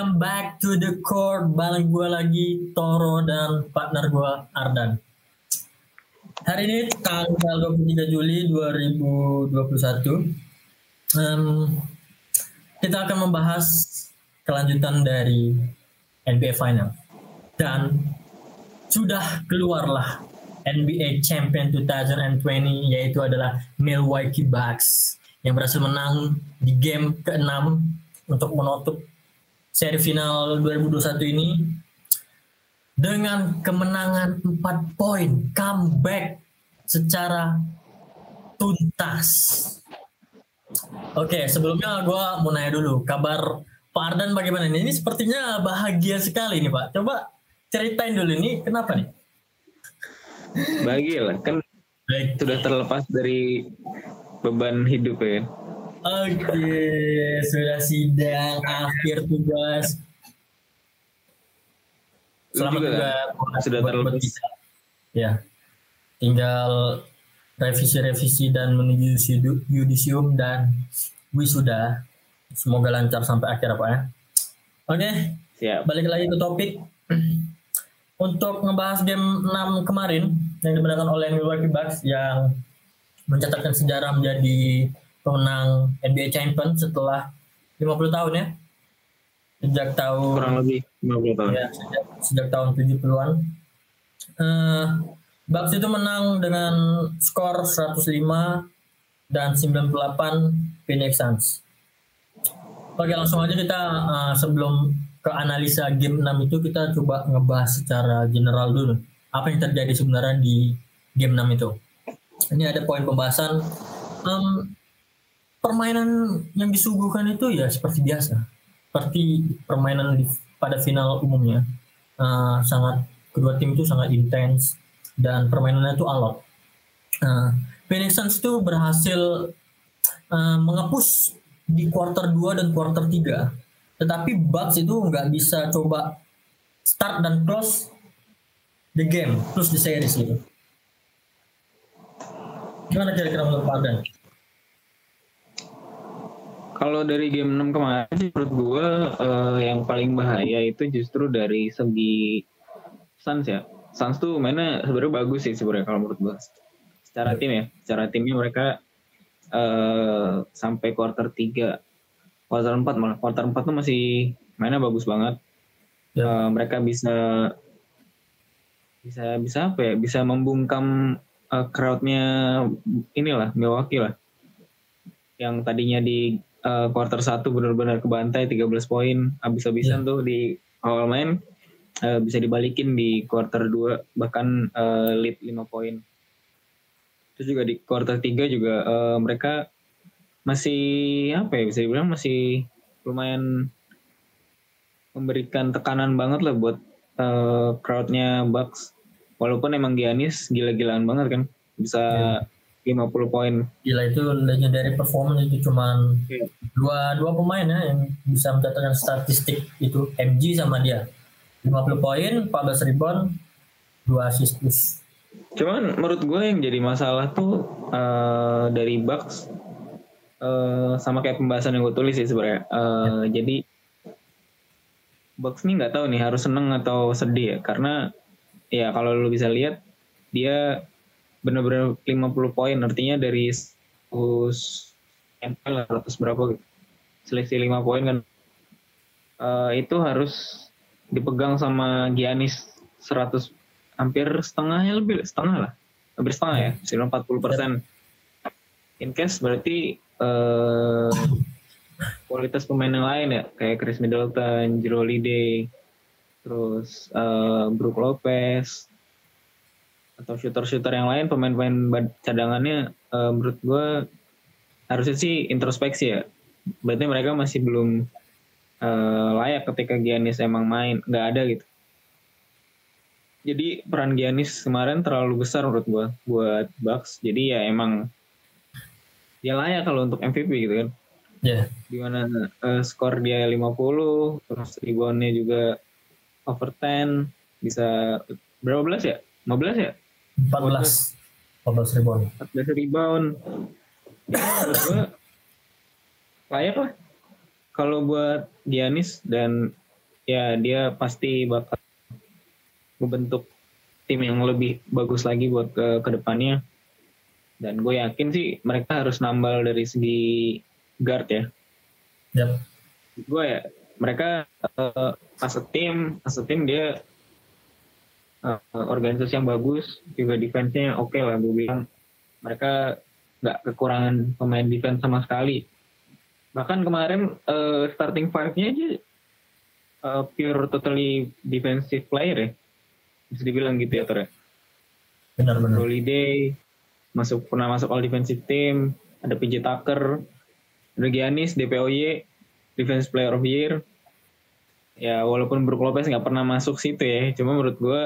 welcome back to the court. Bareng gue lagi Toro dan partner gue Ardan. Hari ini tanggal 23 Juli 2021. Um, kita akan membahas kelanjutan dari NBA Final. Dan sudah keluarlah NBA Champion 2020 yaitu adalah Milwaukee Bucks yang berhasil menang di game ke-6 untuk menutup seri final 2021 ini dengan kemenangan 4 poin comeback secara tuntas. Oke, sebelumnya gue mau nanya dulu kabar Pak Ardan bagaimana ini? Ini sepertinya bahagia sekali nih Pak. Coba ceritain dulu ini kenapa nih? Bahagia lah, kan Baik. sudah terlepas dari beban hidup ya. Oke, sudah sidang akhir tugas. Selamat juga, juga sudah terlepas. Ya, tinggal revisi-revisi dan menuju yudisium dan wisuda. Semoga lancar sampai akhir apa ya. Oke, Siap. balik lagi ke topik. Untuk ngebahas game 6 kemarin yang dimenangkan oleh Milwaukee Bucks yang mencatatkan sejarah menjadi pemenang NBA Champion setelah 50 tahun ya. Sejak tahun kurang lebih 50 tahun. Ya, sejak, sejak tahun 70-an. Uh, eh, Bucks itu menang dengan skor 105 dan 98 Phoenix Suns. Oke langsung aja kita uh, sebelum ke analisa game 6 itu kita coba ngebahas secara general dulu. Apa yang terjadi sebenarnya di game 6 itu. Ini ada poin pembahasan. Um, permainan yang disuguhkan itu ya seperti biasa, seperti permainan di, pada final umumnya. Uh, sangat kedua tim itu sangat intens dan permainannya itu alot. Uh, Phoenix itu berhasil uh, mengepus di quarter 2 dan quarter 3. Tetapi Bucks itu nggak bisa coba start dan close the game, terus di series gitu. Gimana kira-kira menurut Pak? Kalau dari game 6 kemarin menurut gue uh, yang paling bahaya itu justru dari segi Suns ya. Suns tuh mainnya sebenarnya bagus sih sebenarnya kalau menurut gue. Secara tim ya, secara timnya mereka uh, sampai quarter 3 quarter 4 malah quarter 4 tuh masih mainnya bagus banget. Ya. Uh, mereka bisa bisa bisa apa ya? Bisa membungkam uh, crowdnya inilah Milwaukee lah. Yang tadinya di uh, quarter satu benar-benar kebantai 13 poin habis-habisan yeah. tuh di awal main uh, bisa dibalikin di quarter 2 bahkan uh, lead 5 poin. Terus juga di quarter 3 juga uh, mereka masih apa ya bisa dibilang masih lumayan memberikan tekanan banget lah buat uh, crowdnya Bucks walaupun emang Giannis gila-gilaan banget kan bisa yeah 50 poin. Gila itu legendary performance itu cuman yeah. dua dua pemain ya yang bisa mencatatkan statistik itu MG sama dia. 50 poin, 14 rebound, 2 assist plus. Cuman menurut gue yang jadi masalah tuh uh, dari Bucks uh, sama kayak pembahasan yang gue tulis sih sebenarnya. Uh, yeah. Jadi Bucks nih nggak tahu nih harus seneng atau sedih ya karena ya kalau lu bisa lihat dia benar-benar 50 poin artinya dari 100 ML 100 berapa gitu. Selisih 5 poin kan. Uh, itu harus dipegang sama Giannis 100 hampir setengahnya lebih setengah lah. Hampir setengah ya sekitar 40 persen. In case berarti uh, kualitas pemain yang lain ya kayak Chris Middleton, Jero Holiday, terus uh, Brook Lopez, atau shooter-shooter yang lain pemain-pemain cadangannya uh, menurut gue harusnya sih introspeksi ya. Berarti mereka masih belum uh, layak ketika Giannis emang main nggak ada gitu. Jadi peran Giannis kemarin terlalu besar menurut gue buat Bucks. Jadi ya emang dia layak kalau untuk MVP gitu kan. Yeah. di mana uh, skor dia 50 terus reboundnya juga over 10 bisa berapa belas ya? 15 ya 14 14 rebound 14 rebound ya gue layak lah. Kalau buat Giannis dan ya dia pasti bakal membentuk tim yang lebih bagus lagi buat ke ke depannya dan gue yakin sih mereka harus nambal dari segi guard ya. Yep. Gue ya mereka uh, as a team, as a team dia uh, organisasi yang bagus, juga defense-nya oke okay lah gue bilang. Mereka nggak kekurangan pemain defense sama sekali. Bahkan kemarin uh, starting five-nya aja uh, pure totally defensive player ya. Bisa dibilang gitu ya, Tor. Benar-benar. Holiday, masuk pernah masuk all defensive team ada PJ Tucker ada Giannis DPOY defense player of year ya walaupun Brook Lopez nggak pernah masuk situ ya. Cuma menurut gue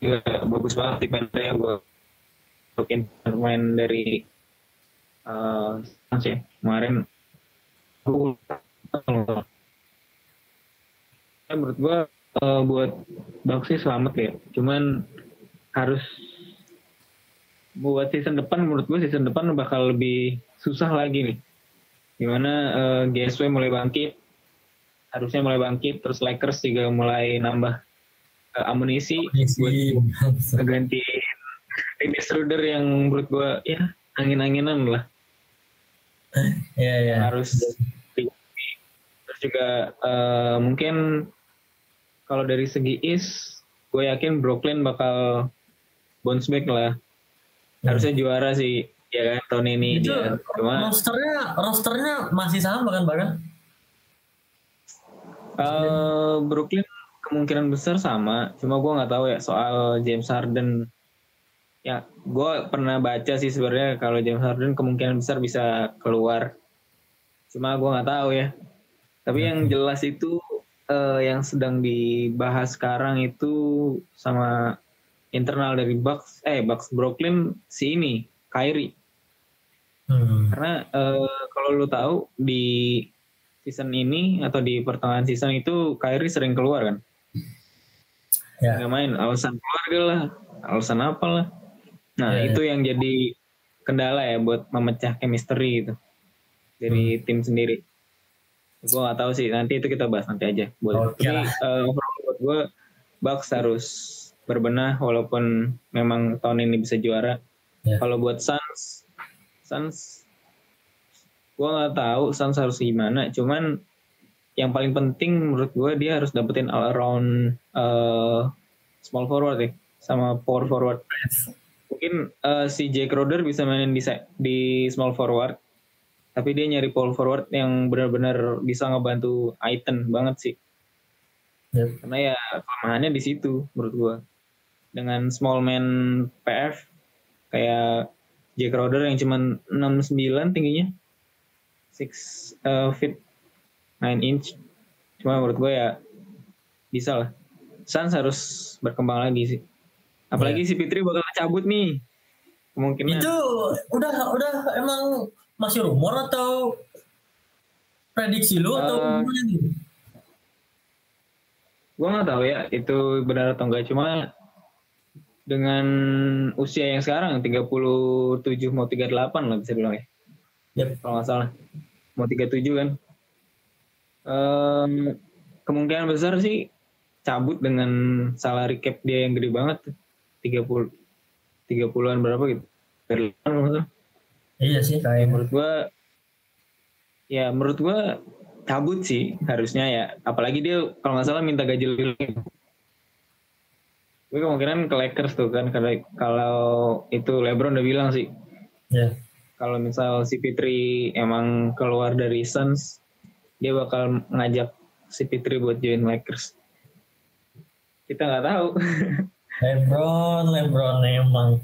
juga bagus banget defendernya gue mungkin main dari uh, ya. Kemarin ya, menurut gue uh, buat Bucks selamat ya. Cuman harus buat season depan menurut gue season depan bakal lebih susah lagi nih. Di mana uh, eh, GSW mulai bangkit, harusnya mulai bangkit, terus Lakers juga mulai nambah uh, amunisi, amunisi. buat ganti Dennis Schroeder yang menurut gue ya angin-anginan lah. Iya yeah, yeah. Harus terus juga uh, mungkin kalau dari segi East, gue yakin Brooklyn bakal bounce back lah harusnya juara sih ya kan tahun ini itu dia cuma rosternya rosternya masih sama kan bahkan uh, Brooklyn kemungkinan besar sama. Cuma gue nggak tahu ya soal James Harden. Ya gue pernah baca sih sebenarnya kalau James Harden kemungkinan besar bisa keluar. Cuma gue nggak tahu ya. Tapi yang jelas itu uh, yang sedang dibahas sekarang itu sama internal dari Bucks eh Bucks Brooklyn si ini Kyrie. Hmm. karena uh, kalau lu tahu di season ini atau di pertengahan season itu Kyrie sering keluar kan ya. nggak main alasan keluarga lah alasan apalah nah ya, ya. itu yang jadi kendala ya buat memecah chemistry itu dari hmm. tim sendiri gue gak tahu sih nanti itu kita bahas nanti aja buat oh, tapi uh, buat gue Bucks harus berbenah walaupun memang tahun ini bisa juara. Yeah. Kalau buat Suns, Suns, gue nggak tahu Suns harus gimana. Cuman yang paling penting menurut gue dia harus dapetin all around uh, small forward ya, sama power forward. Mungkin uh, si Jake Roder bisa mainin di di small forward, tapi dia nyari power forward yang benar-benar bisa ngebantu Aiton banget sih. Yep. Karena ya kelemahannya di situ menurut gue dengan small man PF kayak Jack Roder yang cuma 69 tingginya 6 uh, feet 9 inch cuma menurut gue ya bisa lah Suns harus berkembang lagi sih apalagi yeah. si Fitri bakal cabut nih kemungkinan itu udah udah emang masih rumor atau prediksi lu uh, atau gimana nih gue nggak tahu ya itu benar atau enggak cuma dengan usia yang sekarang 37 mau 38 lah bisa bilang ya. Yep. Kalau nggak salah. Mau 37 kan. Um, kemungkinan besar sih cabut dengan salary cap dia yang gede banget 30 30-an berapa gitu. Iya sih kayak menurut gua ya menurut gua cabut sih harusnya ya apalagi dia kalau nggak salah minta gaji lebih gue kemungkinan ke Lakers tuh kan kalau kalau itu LeBron udah bilang sih yeah. Kalau misal si Fitri emang keluar dari Suns dia bakal ngajak si Fitri buat join Lakers. Kita nggak tahu. LeBron LeBron emang.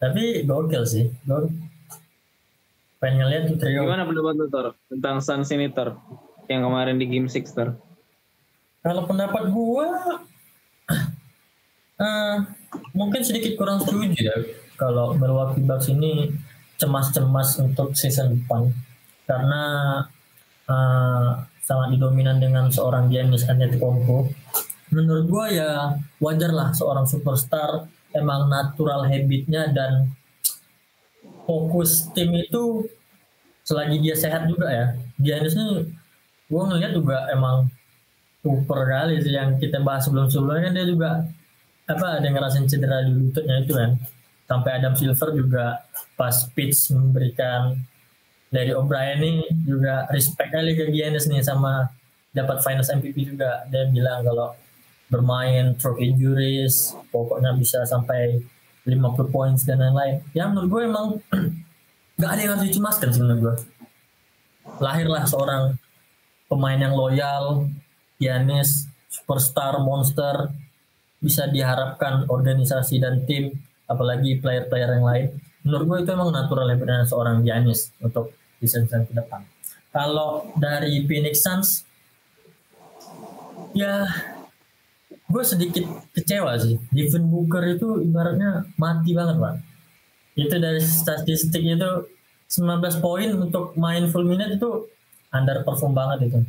Tapi gokil sih gue pengen lihat tuh trio. Gimana pendapat lu Tor tentang Suns ini Tor yang kemarin di Game 6 Tor kalau pendapat gue Uh, mungkin sedikit kurang setuju ya kalau Milwaukee Bucks ini cemas-cemas untuk season depan karena uh, sangat didominan dengan seorang Giannis Antetokounmpo. Menurut gue ya wajar lah seorang superstar emang natural habitnya dan fokus tim itu selagi dia sehat juga ya. Giannis ini gue ngeliat juga emang super kali sih yang kita bahas sebelum-sebelumnya kan dia juga apa ada ngerasain cedera di lututnya itu kan sampai Adam Silver juga pas pitch memberikan dari O'Brien ini juga respect kali ke Giannis nih sama dapat finals MVP juga. Dia bilang kalau bermain through injuries pokoknya bisa sampai 50 points dan lain-lain. Ya menurut gue emang nggak ada yang harus dicemaskan sih menurut gue lahirlah seorang pemain yang loyal Giannis superstar monster bisa diharapkan organisasi dan tim apalagi player-player yang lain menurut gue itu emang natural ya seorang Giannis untuk season-season ke depan. Kalau dari Phoenix Suns, ya gue sedikit kecewa sih. Devin Booker itu ibaratnya mati banget pak. Itu dari statistik itu 19 poin untuk main full minute itu underperform banget itu.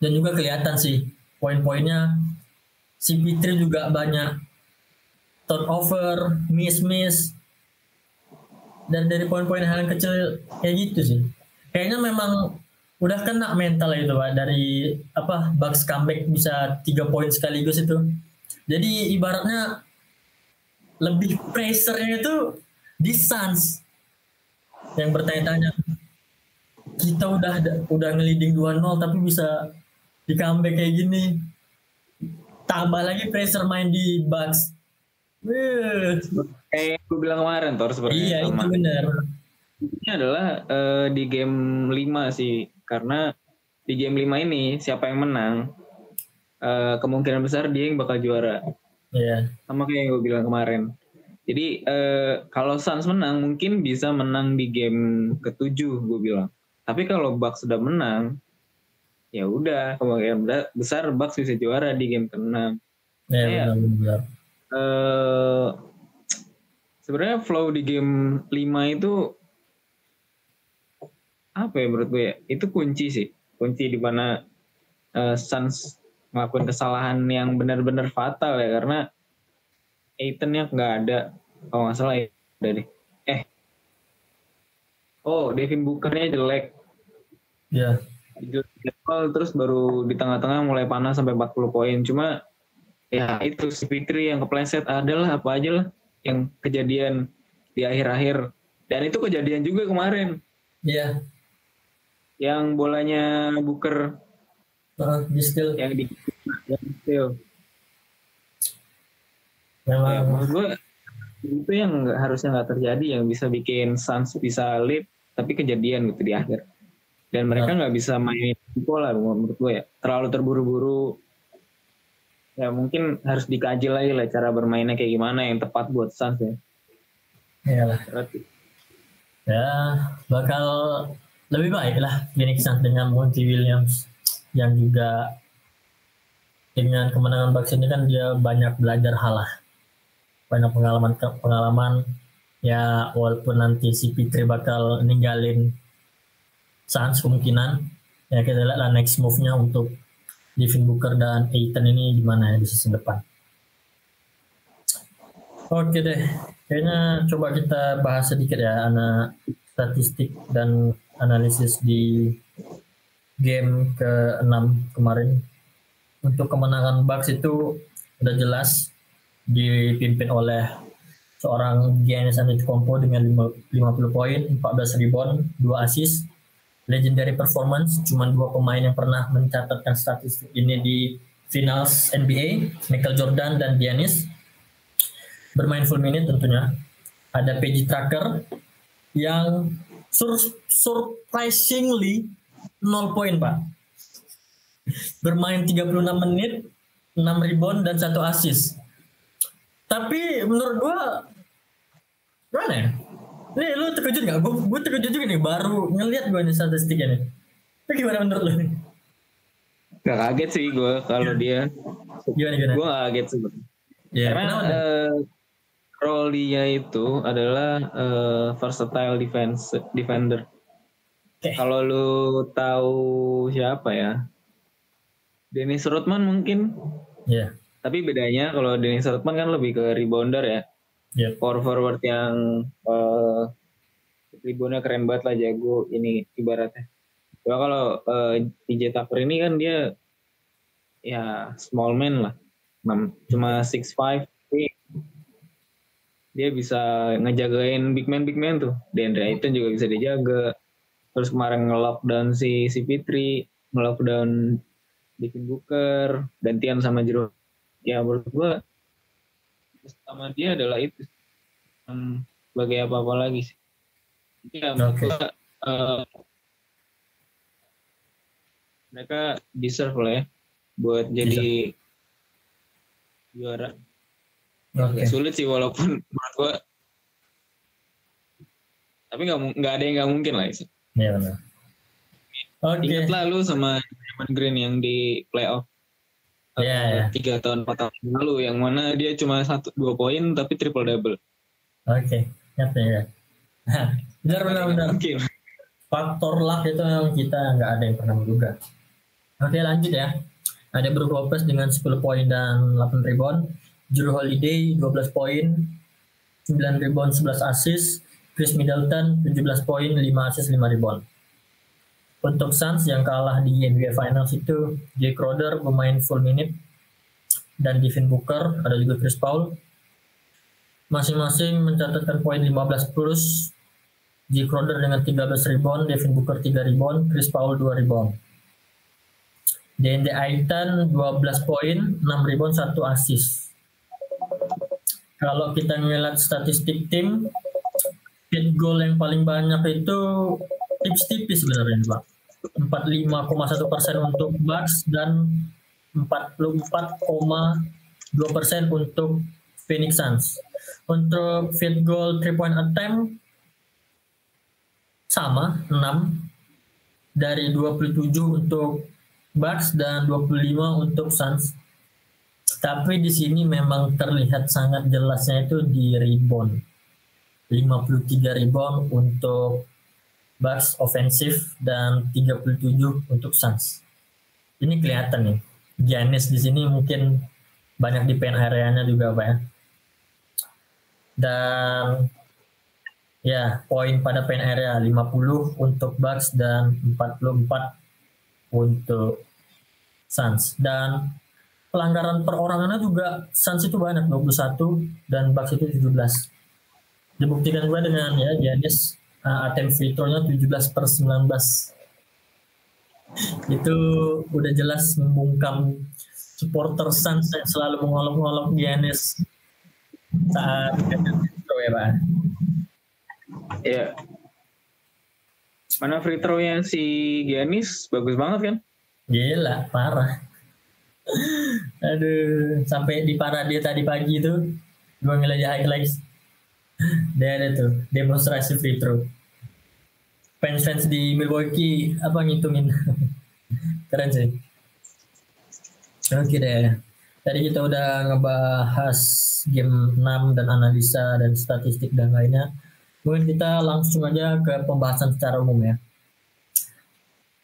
Dan juga kelihatan sih poin-poinnya si Fitri juga banyak turnover, miss-miss, dan dari poin-poin hal yang kecil kayak gitu sih. Kayaknya memang udah kena mental itu pak dari apa Bucks comeback bisa tiga poin sekaligus itu. Jadi ibaratnya lebih pressure-nya itu di Suns. Yang bertanya-tanya kita udah udah ngeliding 2-0 tapi bisa di comeback kayak gini. Tambah lagi pressure main di Bucks Kayak gue bilang kemarin Tor sebenarnya. Iya sama. itu benar. Ini adalah uh, di game 5 sih karena di game 5 ini siapa yang menang uh, kemungkinan besar dia yang bakal juara. Iya. Yeah. Sama kayak yang gue bilang kemarin. Jadi uh, kalau Suns menang mungkin bisa menang di game ketujuh gue bilang. Tapi kalau Bucks sudah menang ya udah kemungkinan besar Bucks bisa juara di game keenam. Iya benar-benar uh, sebenarnya flow di game 5 itu apa ya menurut gue ya? Itu kunci sih. Kunci di mana uh, Suns ngelakuin kesalahan yang benar-benar fatal ya. Karena Aiton-nya nggak ada. Kalau nggak salah ya dari eh. Oh Devin Booker-nya jelek. Ya yeah. terus baru di tengah-tengah mulai panas sampai 40 poin. Cuma ya itu si Fitri yang kepleset. Adalah apa aja lah yang kejadian di akhir-akhir. Dan itu kejadian juga kemarin. Iya. Yang bolanya Booker. Uh, di still yang di yang still memang. Ya, gue itu yang gak, harusnya nggak terjadi yang bisa bikin Suns bisa lead tapi kejadian gitu di akhir. Dan mereka nggak bisa main bola menurut gue ya. Terlalu terburu-buru ya mungkin harus dikaji lagi lah cara bermainnya kayak gimana yang tepat buat Suns ya. Iyalah. Ya bakal lebih baik lah Phoenix Suns dengan Monty Williams yang juga dengan kemenangan Bucks ini kan dia banyak belajar hal lah banyak pengalaman pengalaman ya walaupun nanti si Pitri bakal ninggalin Suns kemungkinan ya kita lihat lah next move-nya untuk Devin Booker dan Aiton ini gimana ya di sisi depan. Oke deh, kayaknya coba kita bahas sedikit ya anak statistik dan analisis di game ke-6 kemarin. Untuk kemenangan Bucks itu udah jelas dipimpin oleh seorang Giannis Antetokounmpo dengan 50 poin, 14 rebound, 2 assist, legendary performance. Cuma dua pemain yang pernah mencatatkan statistik ini di finals NBA, Michael Jordan dan Giannis. Bermain full minute tentunya. Ada PG Tracker yang sur surprisingly 0 poin Pak. Bermain 36 menit, 6 rebound dan satu assist. Tapi menurut gua gimana ya? Nih lu terkejut gak? Gue, gue terkejut juga nih baru ngeliat gue nih statistiknya nih. Itu gimana menurut lu nih? Gak kaget sih gue kalau dia. Gimana gimana? Gue gak kaget sih. Ya, Karena uh, role dia itu adalah uh, versatile defense defender. Okay. Kalau lu tahu siapa ya? Dennis Rodman mungkin. Iya. Yeah. Tapi bedanya kalau Dennis Rodman kan lebih ke rebounder ya yeah. power forward yang uh, ribonnya keren banget lah jago ini ibaratnya. Cuma kalau uh, DJ Tucker ini kan dia ya small man lah. Cuma six five dia bisa ngejagain big man big man tuh. Deandre Ayton juga bisa dijaga. Terus kemarin nge-lockdown si si Fitri, nge-lockdown bikin Booker, gantian sama Jero. Ya menurut gua sama dia adalah itu um, sebagai apa-apa lagi sih. Ya, okay. gua, uh, mereka deserve lah ya buat jadi juara Okay. Sulit sih walaupun menurut gua tapi nggak nggak ada yang nggak mungkin lah sih. Iya benar. Oke. Okay. Ingat lalu sama Draymond Green yang di playoff. Iya, yeah, yeah. Tiga tahun empat tahun lalu yang mana dia cuma satu dua poin tapi triple double. Oke, okay. ingat ya. benar benar benar. Mungkin. Faktor luck itu yang kita nggak ada yang pernah menduga. Oke lanjut ya. Ada Brook Lopez dengan 10 poin dan 8 rebound. Drew Holiday 12 poin, 9 rebound 11 assist, Chris Middleton 17 poin, 5 assist 5 rebound. Untuk Suns yang kalah di NBA Finals itu Jay Crowder bermain full minute dan Devin Booker, ada juga Chris Paul. Masing-masing mencatatkan poin 15 plus. Jay Crowder dengan 13 rebound, Devin Booker 3 rebound, Chris Paul 2 rebound. DND Aitan 12 poin, 6 rebound, 1 assist. Kalau kita ngeliat statistik tim field goal yang paling banyak itu tipis-tipis sebenarnya pak. 45,1 persen untuk Bucks dan 44,2 persen untuk Phoenix Suns. Untuk field goal 3 point attempt sama 6 dari 27 untuk Bucks dan 25 untuk Suns tapi di sini memang terlihat sangat jelasnya itu di rebound. 53 rebound untuk Bucks ofensif dan 37 untuk Suns. Ini kelihatan nih. Giannis di sini mungkin banyak di pen areanya juga Pak ya. Dan ya poin pada pen area 50 untuk Bucks dan 44 untuk Suns. Dan pelanggaran perorangannya juga Suns itu banyak 21 dan Bucks itu 17 dibuktikan gue dengan ya Giannis uh, attempt free throw-nya 17 per 19 itu udah jelas membungkam supporter Suns yang selalu mengolok-olok Giannis saat free throw ya Pak Iya mana free throw-nya si Giannis bagus banget kan gila parah Aduh, sampai di dia tadi pagi itu gue ngeliat highlights. Dia ada tuh demonstrasi free throw. Fans-fans di Milwaukee apa ngitungin. Keren sih. Oke deh. Tadi kita udah ngebahas game 6 dan analisa dan statistik dan lainnya. Mungkin kita langsung aja ke pembahasan secara umum ya.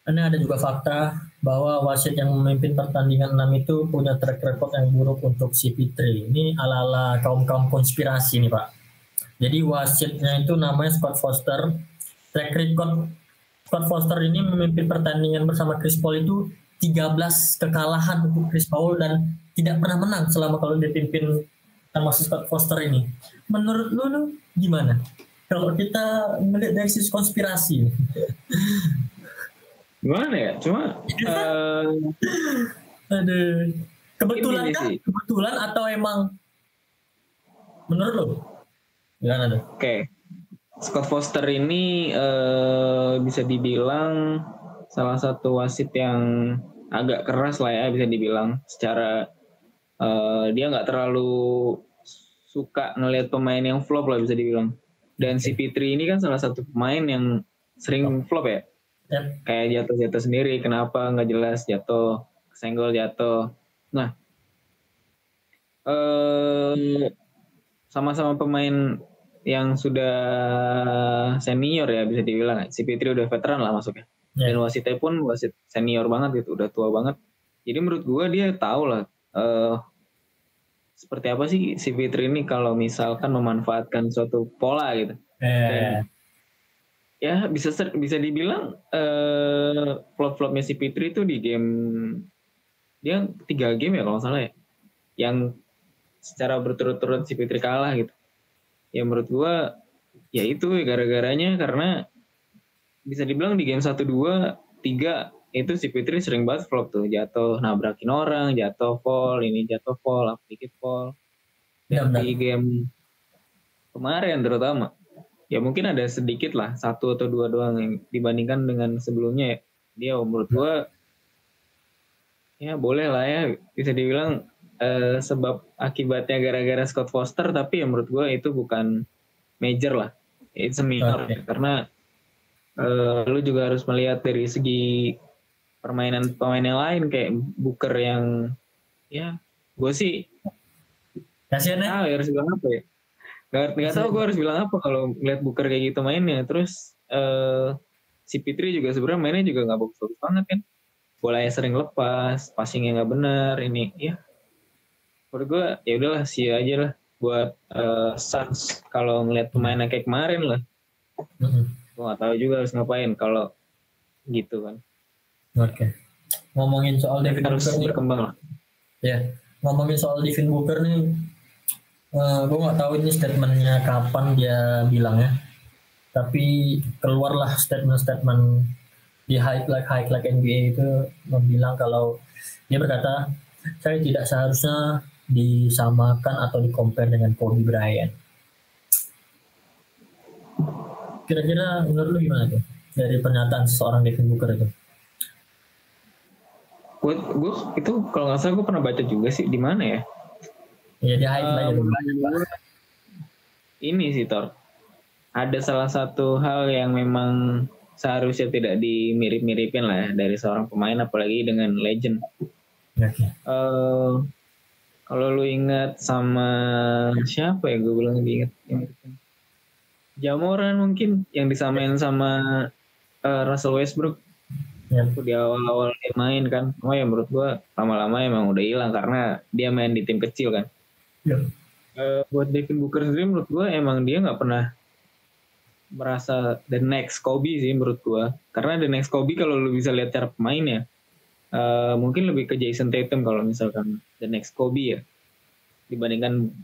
Ini ada juga fakta bahwa wasit yang memimpin pertandingan 6 itu punya track record yang buruk untuk si Fitri. Ini ala-ala kaum-kaum konspirasi nih Pak. Jadi wasitnya itu namanya Scott Foster. Track record Scott Foster ini memimpin pertandingan bersama Chris Paul itu 13 kekalahan untuk Chris Paul dan tidak pernah menang selama kalau dia pimpin sama Scott Foster ini. Menurut lu, lu gimana? Kalau kita melihat dari sisi konspirasi. Gimana ya? Cuma uh, Aduh. Kebetulan kan? Kebetulan atau emang menurut lo? Gimana tuh? Oke. Okay. Scott Foster ini uh, bisa dibilang salah satu wasit yang agak keras lah ya bisa dibilang secara uh, dia nggak terlalu suka ngelihat pemain yang flop lah bisa dibilang dan si Fitri ini kan salah satu pemain yang sering flop ya Yep. Kayak jatuh-jatuh sendiri, kenapa nggak jelas jatuh, senggol jatuh. Nah, eh, sama-sama pemain yang sudah senior ya bisa dibilang. Si Fitri udah veteran lah masuknya. Yeah. Dan wasitnya pun wasit senior banget gitu, udah tua banget. Jadi menurut gue dia tahu lah uh, seperti apa sih si Fitri ini kalau misalkan memanfaatkan suatu pola gitu. Yeah. Dan ya bisa bisa dibilang uh, flop-flopnya si Fitri itu di game dia tiga game ya kalau nggak salah ya yang secara berturut-turut si Fitri kalah gitu ya menurut gua ya itu gara-garanya karena bisa dibilang di game 1 2 3 itu si Fitri sering banget flop tuh jatuh nabrakin orang jatuh fall ini jatuh fall apa dikit fall. Ya, di game kemarin terutama. Ya mungkin ada sedikit lah satu atau dua doang yang dibandingkan dengan sebelumnya ya. Dia menurut gua ya boleh lah ya bisa dibilang eh, sebab akibatnya gara-gara Scott Foster tapi ya menurut gua itu bukan major lah. It's a minor. Oke. karena eh, lu juga harus melihat dari segi permainan pemain yang lain kayak Booker yang ya gue sih Kasian ya. ah harus bilang apa ya. Gak, nggak tahu gue harus bilang apa kalau ngeliat Booker kayak gitu mainnya. Terus eh si Fitri juga sebenarnya mainnya juga nggak bagus-bagus banget kan. Bolanya sering lepas passingnya nggak benar ini ya. Menurut gue ya udahlah sih aja lah buat eh, Suns kalau ngeliat pemainnya kayak kemarin lah. Mhm. gue nggak tahu juga harus ngapain kalau gitu kan Oke. Ngomongin soal Devin harus Booker berkembang lah ya. Ngomongin soal Devin Booker nih, eh gue nggak tahu ini statementnya kapan dia bilang ya. Tapi keluarlah statement-statement di high like high like NBA itu membilang kalau dia berkata saya tidak seharusnya disamakan atau dikompar dengan Kobe Bryant. Kira-kira menurut lu gimana tuh dari pernyataan seorang Devin Booker itu? Gue gue itu kalau nggak salah gue pernah baca juga sih di mana ya? Ya di Um, ini sih Tor ada salah satu hal yang memang seharusnya tidak dimirip-miripin lah ya dari seorang pemain apalagi dengan legend. Oke. Eh, kalau lu ingat sama siapa ya gue bilang diingat Jamoran mungkin yang disamain sama eh, Russell Westbrook. Waktu di awal-awal dia main kan. Oh ya menurut gua lama-lama emang udah hilang karena dia main di tim kecil kan. Ya. Eh, buat Devin Booker sendiri menurut gua emang dia nggak pernah merasa the next Kobe sih menurut gua. Karena the next Kobe kalau lu bisa lihat cara pemainnya eh, mungkin lebih ke Jason Tatum kalau misalkan the next Kobe ya dibandingkan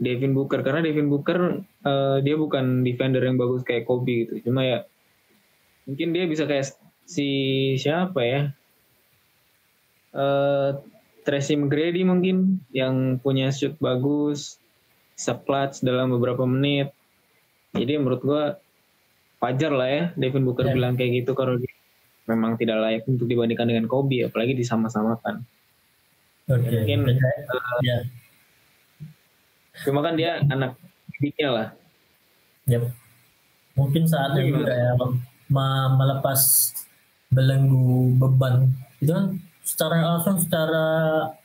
Devin Booker. Karena Devin Booker eh, dia bukan defender yang bagus kayak Kobe gitu. Cuma ya mungkin dia bisa kayak si siapa ya eh Tracy McGrady mungkin yang punya shoot bagus clutch dalam beberapa menit jadi menurut gua wajar lah ya Devin Booker Ya. bilang kayak gitu kalau dia memang tidak layak untuk dibandingkan dengan Kobe apalagi disama-samakan Oke. Mungkin, ya. cuma kan dia anak didiknya lah Yap. Mungkin saatnya Gimana? juga ya me- melepas belenggu beban. Itu kan secara langsung secara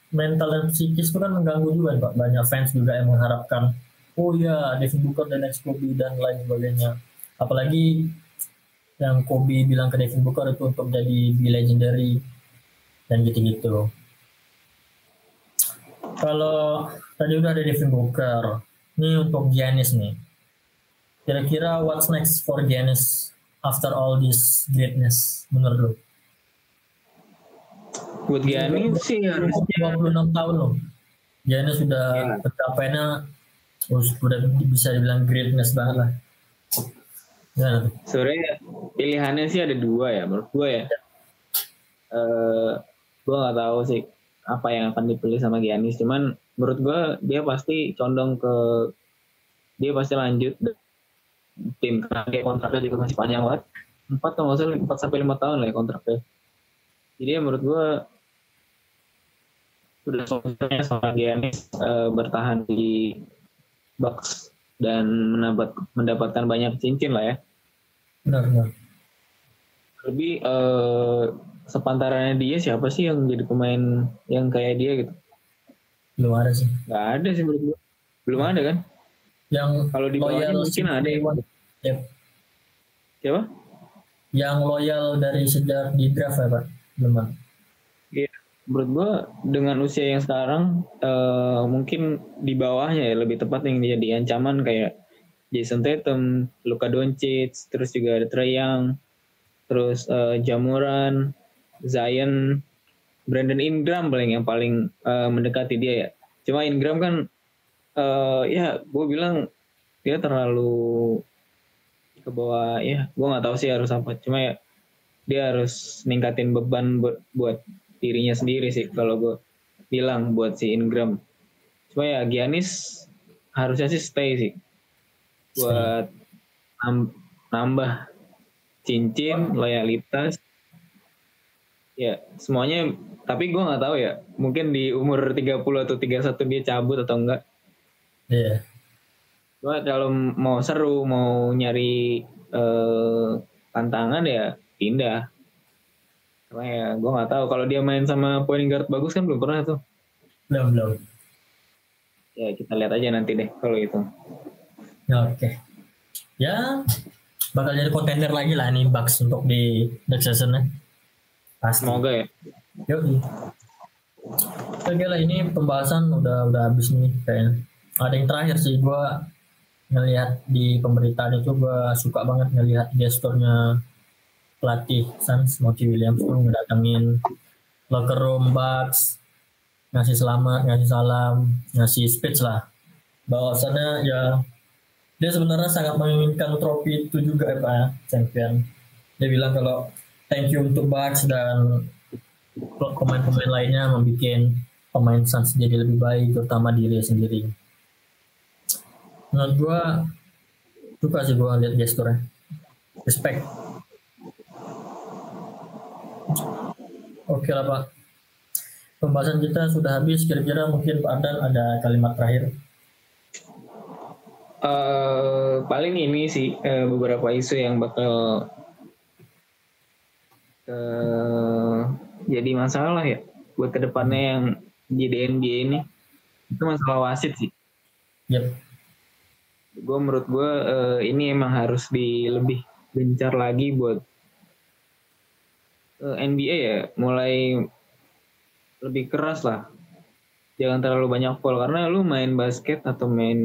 mental dan psikis itu kan mengganggu juga Pak. Banyak fans juga yang mengharapkan oh ya Devin Booker dan next Kobe dan lain sebagainya. Apalagi yang Kobe bilang ke Devin Booker itu untuk jadi be legendary dan gitu-gitu. Kalau tadi udah ada Devin Booker, ini untuk Giannis nih. Kira-kira what's next for Giannis after all this greatness menurut lu? buat Giannis sih harusnya 26 tahun loh. Giannis sudah Iya. pencapaiannya sudah bisa dibilang greatness banget lah. Gimana sebenarnya pilihannya sih ada dua ya menurut gue ya eh gue nggak tahu sih apa yang akan dipilih sama Giannis cuman menurut gue dia pasti condong ke dia pasti lanjut tim dia kontraknya juga masih panjang banget. Empat kalau nggak salah empat sampai lima tahun lah ya kontraknya. Jadi ya menurut gue sudah seharusnya sama Giannis eh, bertahan di Bucks dan mendapat mendapatkan banyak cincin lah ya. Benar, benar. lebih eh, sepantarannya dia siapa sih yang jadi pemain yang kayak dia gitu? Belum ada sih. nggak ada sih menurut gue belum ada kan Yang kalau di bawahnya mungkin ada yang. Yep. siapa Yang loyal dari sejak di draft ya Pak? Belum ada. menurut gue dengan usia yang sekarang eh, mungkin di bawahnya ya lebih tepat yang jadi ancaman kayak Jason Tatum, Luka Doncic, terus juga ada Trae Young, terus eh, Jamoran, Zion, Brandon Ingram paling yang paling uh, mendekati dia ya. Cuma Ingram kan uh, ya gue bilang dia terlalu ke bawah ya gue nggak tahu sih harus apa. Cuma ya dia harus ningkatin beban buat, buat dirinya sendiri sih kalau gue bilang buat si Ingram. Cuma ya Giannis harusnya sih stay sih. Buat nambah cincin loyalitas. Ya semuanya tapi gue nggak tahu ya mungkin di umur 30 atau 31 dia cabut atau enggak iya. Yeah. Cuma kalau mau seru mau nyari eh, tantangan ya pindah. Karena ya gue nggak tahu kalau dia main sama point guard bagus kan belum pernah tuh. Belum belum. Ya kita lihat aja nanti deh kalau itu ya, oke. Okay. ya bakal jadi kontender lagi lah nih Bucks untuk di next season pasti. Semoga ya. Yuk Oke lah ini pembahasan udah udah habis nih kayaknya. Ada yang terakhir sih gue ngelihat di pemberitaan itu gue suka banget ngelihat gesturnya pelatih Suns Mochi Williams tuh ngedatengin locker room Bucks ngasih selamat ngasih salam ngasih speech lah. Bahwasannya ya dia sebenarnya sangat menginginkan trofi itu juga ya Pak champion. Dia bilang kalau thank you untuk Bucks dan pemain-pemain lainnya membuat pemain Suns jadi lebih baik terutama diri sendiri menurut gua suka sih gua lihat gesturnya. Respect. Oke lah pak. Pembahasan kita sudah habis. Kira-kira mungkin Pak Adan ada kalimat terakhir? Uh, paling ini sih uh, beberapa isu yang bakal uh, jadi masalah ya buat ke depannya yang jadi NBA ini. Itu masalah wasit sih. Yep gue menurut gue uh, ini emang harus di lebih gencar lagi buat uh, eh, NBA ya. Mulai lebih keras lah. Jangan terlalu banyak foul. Karena lu main basket atau main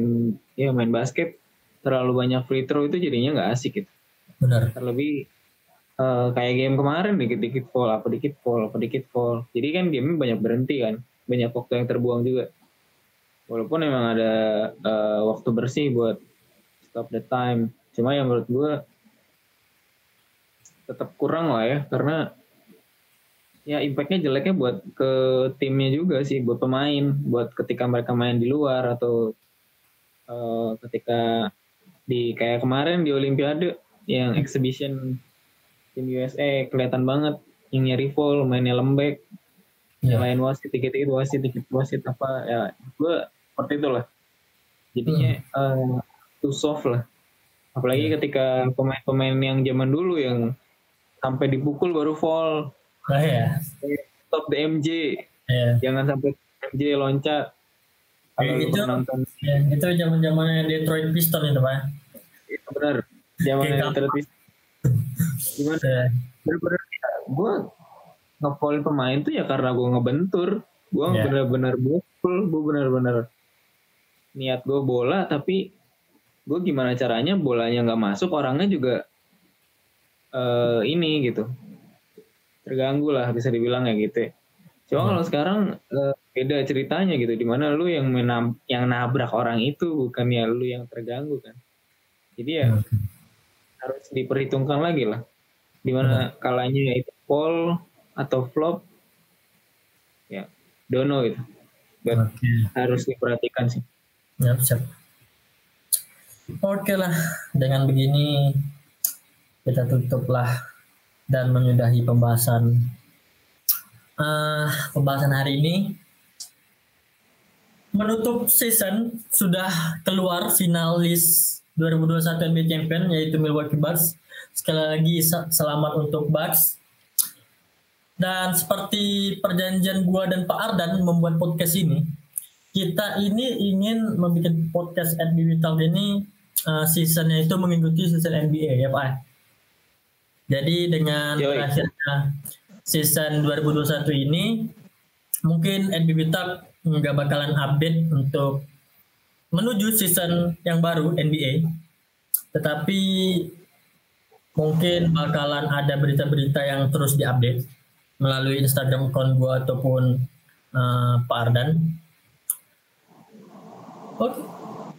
ya main basket terlalu banyak free throw itu jadinya nggak asik gitu. Benar. Terlebih uh, kayak game kemarin dikit-dikit foul apa dikit foul apa dikit foul. Jadi kan game banyak berhenti kan. Banyak waktu yang terbuang juga walaupun emang ada uh, waktu bersih buat stop the time. Cuma yang menurut gue tetap kurang lah ya. Karena ya impactnya jeleknya buat ke timnya juga sih buat pemain. Buat ketika mereka main di luar atau uh, ketika di kayak kemarin di Olimpiade yang exhibition tim USA kelihatan banget. Yang nyari full mainnya lembek. Yeah. lain wasit dikit dikit wasit dikit wasit apa ya. Gue seperti itulah. Jadinya hmm. uh, too soft lah. Apalagi hmm. ketika pemain-pemain yang zaman dulu yang sampai dipukul baru fall oh, ya. stop the MJ yeah. jangan sampai MJ loncat. Kalau itu nonton. ya, itu zaman zamannya Detroit Pistons itu pak. Itu benar. Zaman Detroit Pistons. gimana? Yeah. benar-benar ya, gue ngepol pemain tuh ya karena gue ngebentur. Gue yeah. benar-benar bukul gue benar-benar niat gue bola tapi gue gimana caranya bolanya nggak masuk orangnya juga uh, ini gitu terganggu lah bisa dibilang ya gitu cuma hmm. kalau sekarang uh, beda ceritanya gitu di mana lu yang menam yang nabrak orang itu bukan ya lu yang terganggu kan jadi ya hmm. harus diperhitungkan lagi lah di mana hmm. kalanya itu fall atau flop ya dono But okay. harus diperhatikan sih Ya, siap. Oke lah, dengan begini kita tutuplah dan menyudahi pembahasan uh, pembahasan hari ini. Menutup season sudah keluar finalis 2021 NBA Champion yaitu Milwaukee Bucks. Sekali lagi selamat untuk Bucks. Dan seperti perjanjian gua dan Pak Ardan membuat podcast ini, kita ini ingin membuat podcast NBA Talk ini uh, seasonnya itu mengikuti season NBA ya Pak. Jadi dengan berakhirnya season 2021 ini mungkin NBA Talk nggak bakalan update untuk menuju season yang baru NBA. Tetapi mungkin bakalan ada berita-berita yang terus diupdate melalui Instagram account gue ataupun uh, Pak Ardan. Oke,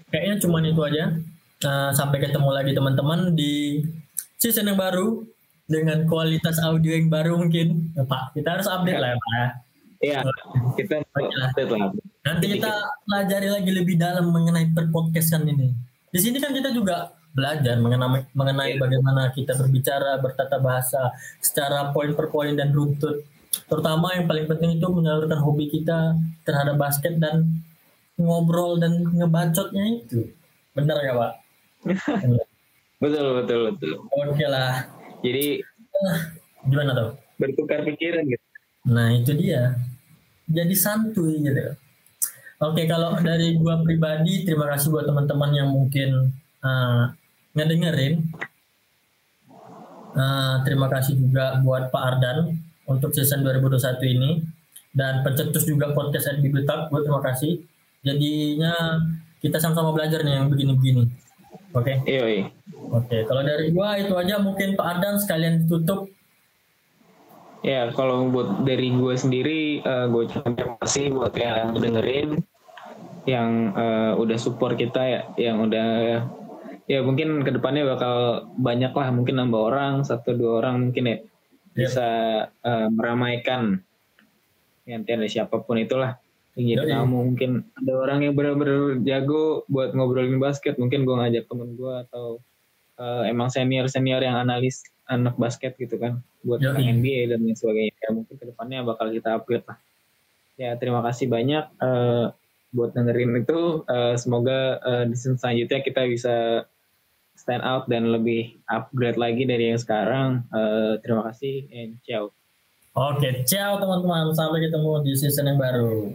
kayaknya cuma itu aja. Uh, sampai ketemu lagi teman-teman di season yang baru dengan kualitas audio yang baru mungkin. Ya, Pak, kita harus update lah ya Pak. Ya. Iya, kita update lah. Nanti kita pelajari lagi lebih dalam mengenai perpodcastan ini. Di sini kan kita juga belajar mengenai mengenai yeah. bagaimana kita berbicara, bertata bahasa secara poin per poin dan runtut. Terutama yang paling penting itu menyalurkan hobi kita terhadap basket dan ngobrol dan ngebacotnya itu. Benar nggak Pak? betul betul betul. Oke lah. Jadi gimana tuh? Bertukar pikiran gitu. Nah itu dia. Jadi santuy gitu. Oke kalau dari gua pribadi terima kasih buat teman-teman yang mungkin uh, ngedengerin. Uh, terima kasih juga buat Pak Ardan untuk season 2021 ini dan pencetus juga podcast at Bibliotalk buat terima kasih. Jadinya kita sama-sama belajar nih yang begini-begini. Oke. Okay? Iya. Oke, okay. kalau dari gua itu aja mungkin Pak Ardan sekalian tutup Ya, kalau buat dari gue sendiri, uh, gue ucapkan terima kasih buat yang dengerin, yang uh, udah support kita ya, yang udah ya mungkin ke depannya bakal banyak lah, mungkin nambah orang, satu dua orang mungkin ya bisa uh, meramaikan nanti ada siapa pun itulah jadi kamu mungkin ada orang yang benar-benar jago buat ngobrolin basket? Mungkin gue ngajak temen gue atau uh, emang senior senior yang analis anak basket gitu kan buat Yoi. NBA dan lain sebagainya. Ya mungkin ke depannya bakal kita upgrade lah. Ya terima kasih banyak uh, buat dengerin itu. Uh, semoga uh, di selanjutnya kita bisa stand out dan lebih upgrade lagi dari yang sekarang. Uh, terima kasih and ciao. Oke, ciao teman-teman. Sampai ketemu di season yang baru.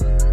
you